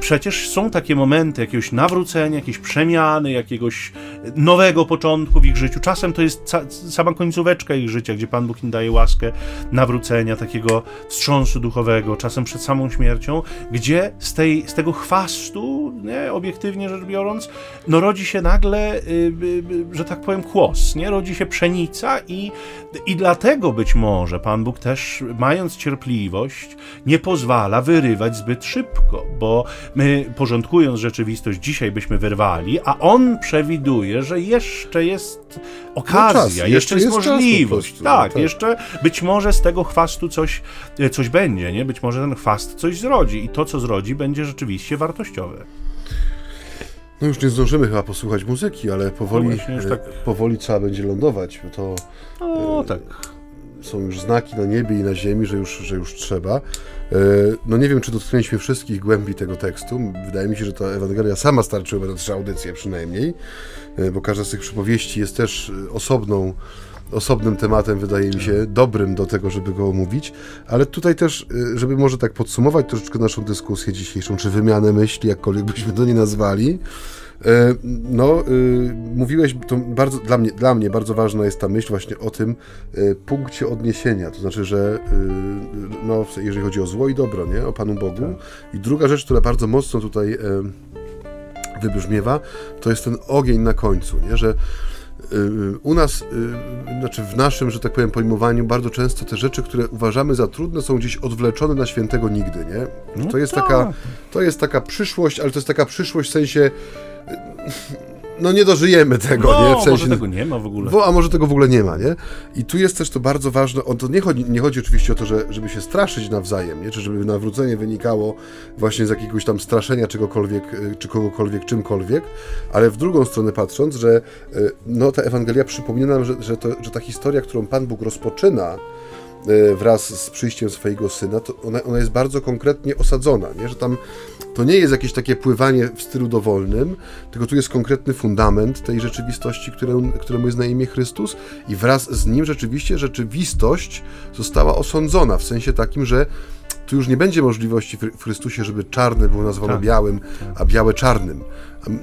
przecież są takie momenty jakiegoś nawrócenia, jakiejś przemiany, jakiegoś nowego początku w ich życiu. Czasem to jest ca sama końcóweczka ich życia, gdzie Pan Bóg im daje łaskę nawrócenia, takiego wstrząsu duchowego, czasem przed samą śmiercią, gdzie z, tej, z tego chwastu, nie, obiektywnie rzecz biorąc, no rodzi się nagle, y, y, y, że tak powiem, kłos, nie? Rodzi się pszenica i, i dlatego być może Pan Bóg też, mając cierpliwość, nie pozwala wyrywać zbyt szybko, bo my porządkując rzeczywistość dzisiaj byśmy wyrwali, a on przewiduje, że jeszcze jest okazja, czas, jeszcze, jeszcze jest, jest możliwość. prostu, tak, tak. jeszcze być może z tego chwastu coś, e, coś będzie, nie? Być może ten chwast coś zrodzi i to, co zrodzi, będzie rzeczywiście wartościowe. No już nie zdążymy chyba posłuchać muzyki, ale powoli, No właśnie, e, tak. powoli trzeba będzie lądować, bo to No tak. Są już znaki na niebie i na ziemi, że już, że już trzeba. E, No nie wiem, czy dotknęliśmy wszystkich głębi tego tekstu. Wydaje mi się, że ta Ewangelia sama starczyła na trzy audycje przynajmniej, e, bo każda z tych przypowieści jest też osobną, osobnym tematem, wydaje mi się, dobrym do tego, żeby go omówić. Ale tutaj też, e, żeby może tak podsumować troszeczkę naszą dyskusję dzisiejszą, czy wymianę myśli, jakkolwiek byśmy to nie nazwali, No, y, mówiłeś, to bardzo, dla, mnie, dla mnie bardzo ważna jest ta myśl właśnie o tym y, punkcie odniesienia. To znaczy, że no, jeżeli chodzi o zło i dobro, nie? o Panu Bogu. I druga rzecz, która bardzo mocno tutaj wybrzmiewa, to jest ten ogień na końcu, nie? że u nas, znaczy w naszym, że tak powiem, pojmowaniu, bardzo często te rzeczy, które uważamy za trudne, są gdzieś odwleczone na świętego nigdy, nie? No To jest tak. taka, to jest taka przyszłość, ale to jest taka przyszłość w sensie, no nie dożyjemy tego, No, nie? W sensie, może tego nie ma w ogóle. Wo, a może tego w ogóle nie ma, nie? I tu jest też to bardzo ważne, on to nie chodzi, nie chodzi oczywiście o to, że, żeby się straszyć nawzajem, nie? Czy żeby nawrócenie wynikało właśnie z jakiegoś tam straszenia czegokolwiek, y, czy kogokolwiek, czymkolwiek, ale w drugą stronę patrząc, że y, no, ta Ewangelia przypomina nam, że, że, to, że ta historia, którą Pan Bóg rozpoczyna, y, wraz z przyjściem swojego syna, to ona, ona jest bardzo konkretnie osadzona, nie? że tam to nie jest jakieś takie pływanie w stylu dowolnym, tylko tu jest konkretny fundament tej rzeczywistości, którą, któremu jest na imię Chrystus i wraz z nim rzeczywiście rzeczywistość została osądzona, w sensie takim, że tu już nie będzie możliwości w w Chrystusie, żeby czarne było nazwane Tak, białym, a białe czarnym.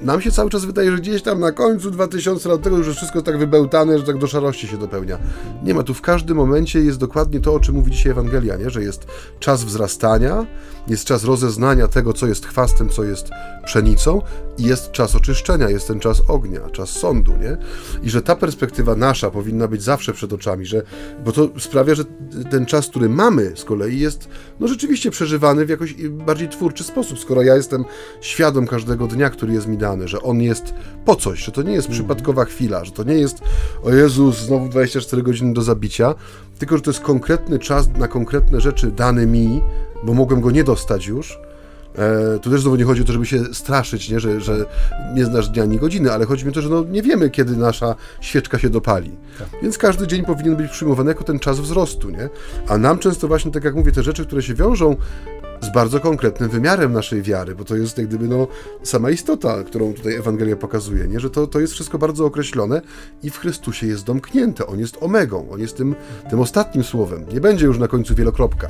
Nam się cały czas wydaje, że gdzieś tam na końcu 2000 lat tego już wszystko tak wybełtane, że tak do szarości się dopełnia. Nie ma, tu w każdym momencie jest dokładnie to, o czym mówi dzisiaj Ewangelia, nie? że jest czas wzrastania, jest czas rozeznania tego, co jest chwastem, co jest pszenicą i jest czas oczyszczenia, jest ten czas ognia, czas sądu, nie? I że ta perspektywa nasza powinna być zawsze przed oczami, że, bo to sprawia, że ten czas, który mamy z kolei jest no rzeczywiście przeżywany w jakoś bardziej twórczy sposób, skoro ja jestem świadom każdego dnia, który jest mi dany, że on jest po coś, że to nie jest przypadkowa chwila, że to nie jest o Jezus, znowu 24 godziny do zabicia, tylko że to jest konkretny czas na konkretne rzeczy dany mi, bo mogłem go nie dostać już, E, tu też znowu nie chodzi o to, żeby się straszyć, nie? Że, że nie znasz dnia ani godziny, ale chodzi mi o to, że no, nie wiemy, kiedy nasza świeczka się dopali. Więc każdy dzień powinien być przyjmowany jako ten czas wzrostu, nie? A nam często właśnie, tak jak mówię, te rzeczy, które się wiążą z bardzo konkretnym wymiarem naszej wiary, bo to jest jak gdyby no, sama istota, którą tutaj Ewangelia pokazuje, nie? że to, to jest wszystko bardzo określone i w Chrystusie jest domknięte. On jest omegą, on jest tym, tym ostatnim słowem. Nie będzie już na końcu wielokropka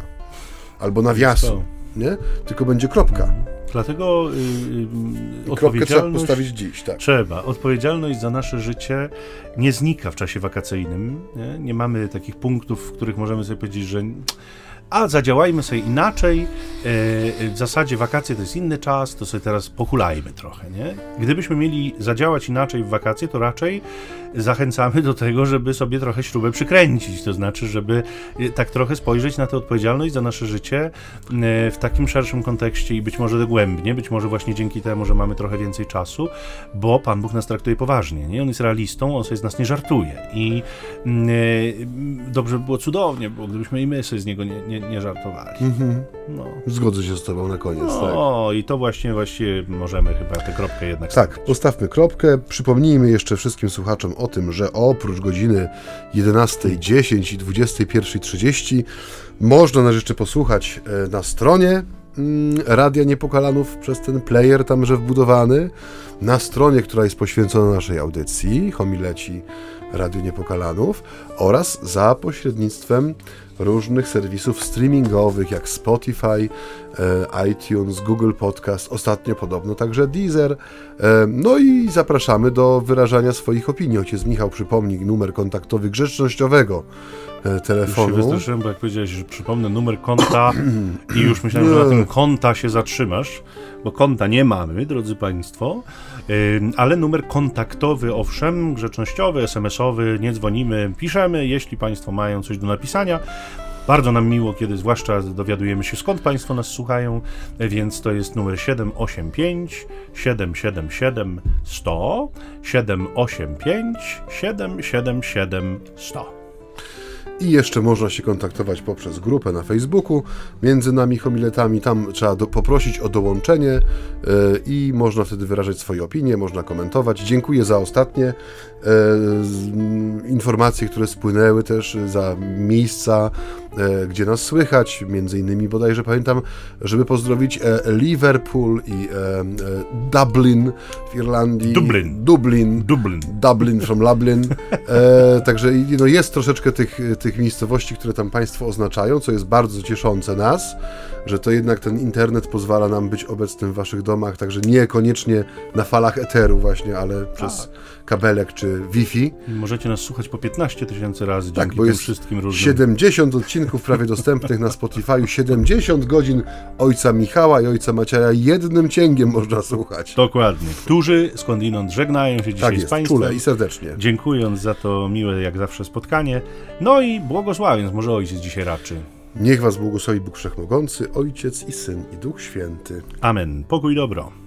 albo nawiasu, nie? tylko będzie kropka. Dlatego y, y, I kropkę trzeba odpowiedzialność postawić dziś, tak. Trzeba. Odpowiedzialność za nasze życie nie znika w czasie wakacyjnym. Nie, nie mamy takich punktów, w których możemy sobie powiedzieć, że a zadziałajmy sobie inaczej. E, w zasadzie wakacje to jest inny czas, to sobie teraz pohulajmy trochę. Nie? Gdybyśmy mieli zadziałać inaczej w wakacje, to raczej zachęcamy do tego, żeby sobie trochę śrubę przykręcić. To znaczy, żeby e, tak trochę spojrzeć na tę odpowiedzialność za nasze życie e, w takim szerszym kontekście i być może dogłębnie, być może właśnie dzięki temu, że mamy trochę więcej czasu, bo Pan Bóg nas traktuje poważnie. Nie? On jest realistą, on sobie z nas nie żartuje. I mm, e, dobrze by było cudownie, bo gdybyśmy i my sobie z niego nie, nie, nie żartowali. No. Zgodzę się z Tobą na koniec, tak. O, i to właśnie właściwie możemy chyba tę kropkę jednak Tak, stawiać. postawmy kropkę. Przypomnijmy jeszcze wszystkim słuchaczom o tym, że oprócz godziny 11.10 i 21.30 można nas jeszcze posłuchać e, na stronie mm, Radia Niepokalanów przez ten player tamże wbudowany, na stronie, która jest poświęcona naszej audycji, homileci Radiu Niepokalanów oraz za pośrednictwem różnych serwisów streamingowych jak Spotify, iTunes, Google Podcast, ostatnio podobno także Deezer. E, No i zapraszamy do wyrażania swoich opinii. Ojciec Michał przypomni numer kontaktowy grzecznościowego e, Już się telefonu. wystraszyłem, bo jak powiedziałeś, że przypomnę numer konta i już myślałem, że na tym konta się zatrzymasz, bo konta nie mamy, drodzy Państwo, Ym, ale numer kontaktowy, owszem, grzecznościowy, SMS-owy, nie dzwonimy, piszemy, jeśli Państwo mają coś do napisania. Bardzo nam miło, kiedy zwłaszcza dowiadujemy się, skąd Państwo nas słuchają, więc to jest numer 785 777 100 785 777 100. I jeszcze można się kontaktować poprzez grupę na Facebooku między nami homiletami. Tam trzeba do, poprosić o dołączenie yy, i można wtedy wyrażać swoje opinie, można komentować. Dziękuję za ostatnie yy, informacje, które spłynęły też za miejsca, yy, gdzie nas słychać. Między innymi bodajże pamiętam, żeby pozdrowić Liverpool i Dublin w Irlandii. Dublin. Dublin. Dublin. Dublin from Lublin. także no, jest troszeczkę tych tych miejscowości, które tam Państwo oznaczają, co jest bardzo cieszące nas, że to jednak ten internet pozwala nam być obecnym w Waszych domach, także niekoniecznie na falach eteru właśnie, ale przez tak. Kabelek czy Wi-Fi. Możecie nas słuchać po 15 tysięcy razy tak, dzięki bo jest wszystkim różnym. 70 odcinków prawie dostępnych na Spotify, 70 godzin Ojca Michała i Ojca Macieja jednym cięgiem można słuchać. Dokładnie. Którzy skądinąd żegnają się dzisiaj tak jest, z Państwem. czule i serdecznie. Dziękując za to miłe jak zawsze spotkanie. No i błogosławiąc, może Ojciec dzisiaj raczy. Niech Was błogosławi Bóg Wszechmogący, Ojciec i Syn i Duch Święty. Amen. Pokój dobro.